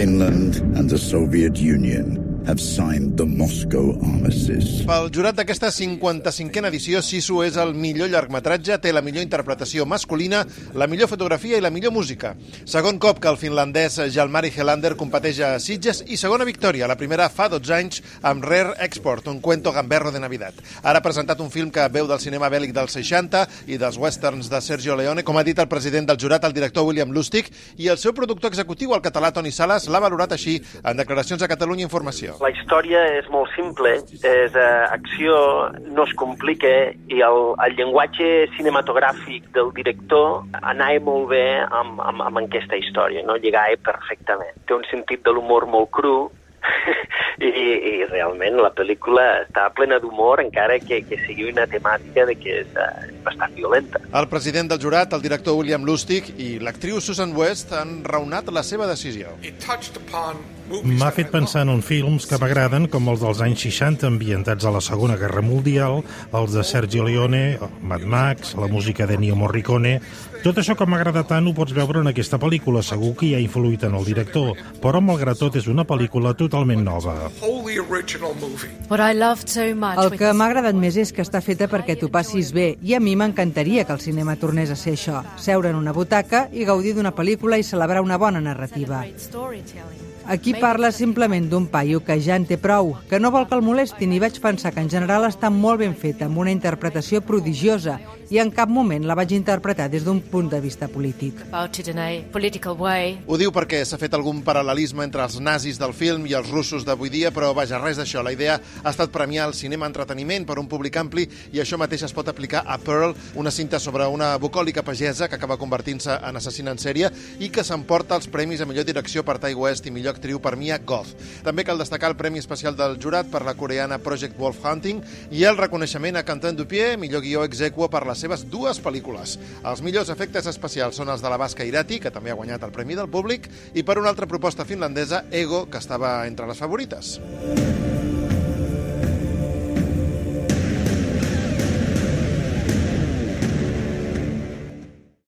Finland and the Soviet Union have signed the Moscow Armistice. Pel jurat d'aquesta 55a edició, Sisu és el millor llargmetratge, té la millor interpretació masculina, la millor fotografia i la millor música. Segon cop que el finlandès Jalmari Helander competeix a Sitges i segona victòria, la primera fa 12 anys amb Rare Export, un cuento gamberro de Navidad. Ara ha presentat un film que veu del cinema bèl·lic dels 60 i dels westerns de Sergio Leone, com ha dit el president del jurat, el director William Lustig, i el seu productor executiu, el català Toni Sales, l'ha valorat així en declaracions a Catalunya Informació. La història és molt simple, és eh, acció, no es complica, i el, el llenguatge cinematogràfic del director anava molt bé amb, amb, amb aquesta història, no? lligava perfectament. Té un sentit de l'humor molt cru, I, i realment la pel·lícula està plena d'humor encara que, que sigui una temàtica de que és uh, bastant violenta. El president del jurat, el director William Lustig i l'actriu Susan West han raonat la seva decisió. M'ha fet pensar en uns films que m'agraden, com els dels anys 60 ambientats a la Segona Guerra Mundial, els de Sergio Leone, Mad Max, la música de Ennio Morricone... Tot això que m'agrada tant ho pots veure en aquesta pel·lícula, segur que hi ha influït en el director, però malgrat tot és una pel·lícula totalment nova. El que m'ha agradat més és que està feta perquè t'ho passis bé. I a mi m'encantaria que el cinema tornés a ser això, seure en una butaca i gaudir d'una pel·lícula i celebrar una bona narrativa. Aquí parla simplement d'un paio que ja en té prou, que no vol que el molestin i vaig pensar que en general està molt ben feta, amb una interpretació prodigiosa i en cap moment la vaig interpretar des d'un punt de vista polític. Ho diu perquè s'ha fet algun paral·lelisme entre els nazis del film i els russos d'avui dia, però vaja, res d'això. La idea ha estat premiar el cinema entreteniment per un públic ampli i això mateix es pot aplicar a Pearl, una cinta sobre una bucòlica pagesa que acaba convertint-se en assassina en sèrie i que s'emporta els premis a millor direcció per Tai West i millor actriu per Mia Goth. També cal destacar el Premi Especial del Jurat per la coreana Project Wolf Hunting i el reconeixement a Quentin Dupieux, millor guió exequo per seves dues pel·lícules. Els millors efectes especials són els de la Basca Irati, que també ha guanyat el Premi del Públic, i per una altra proposta finlandesa, Ego, que estava entre les favorites.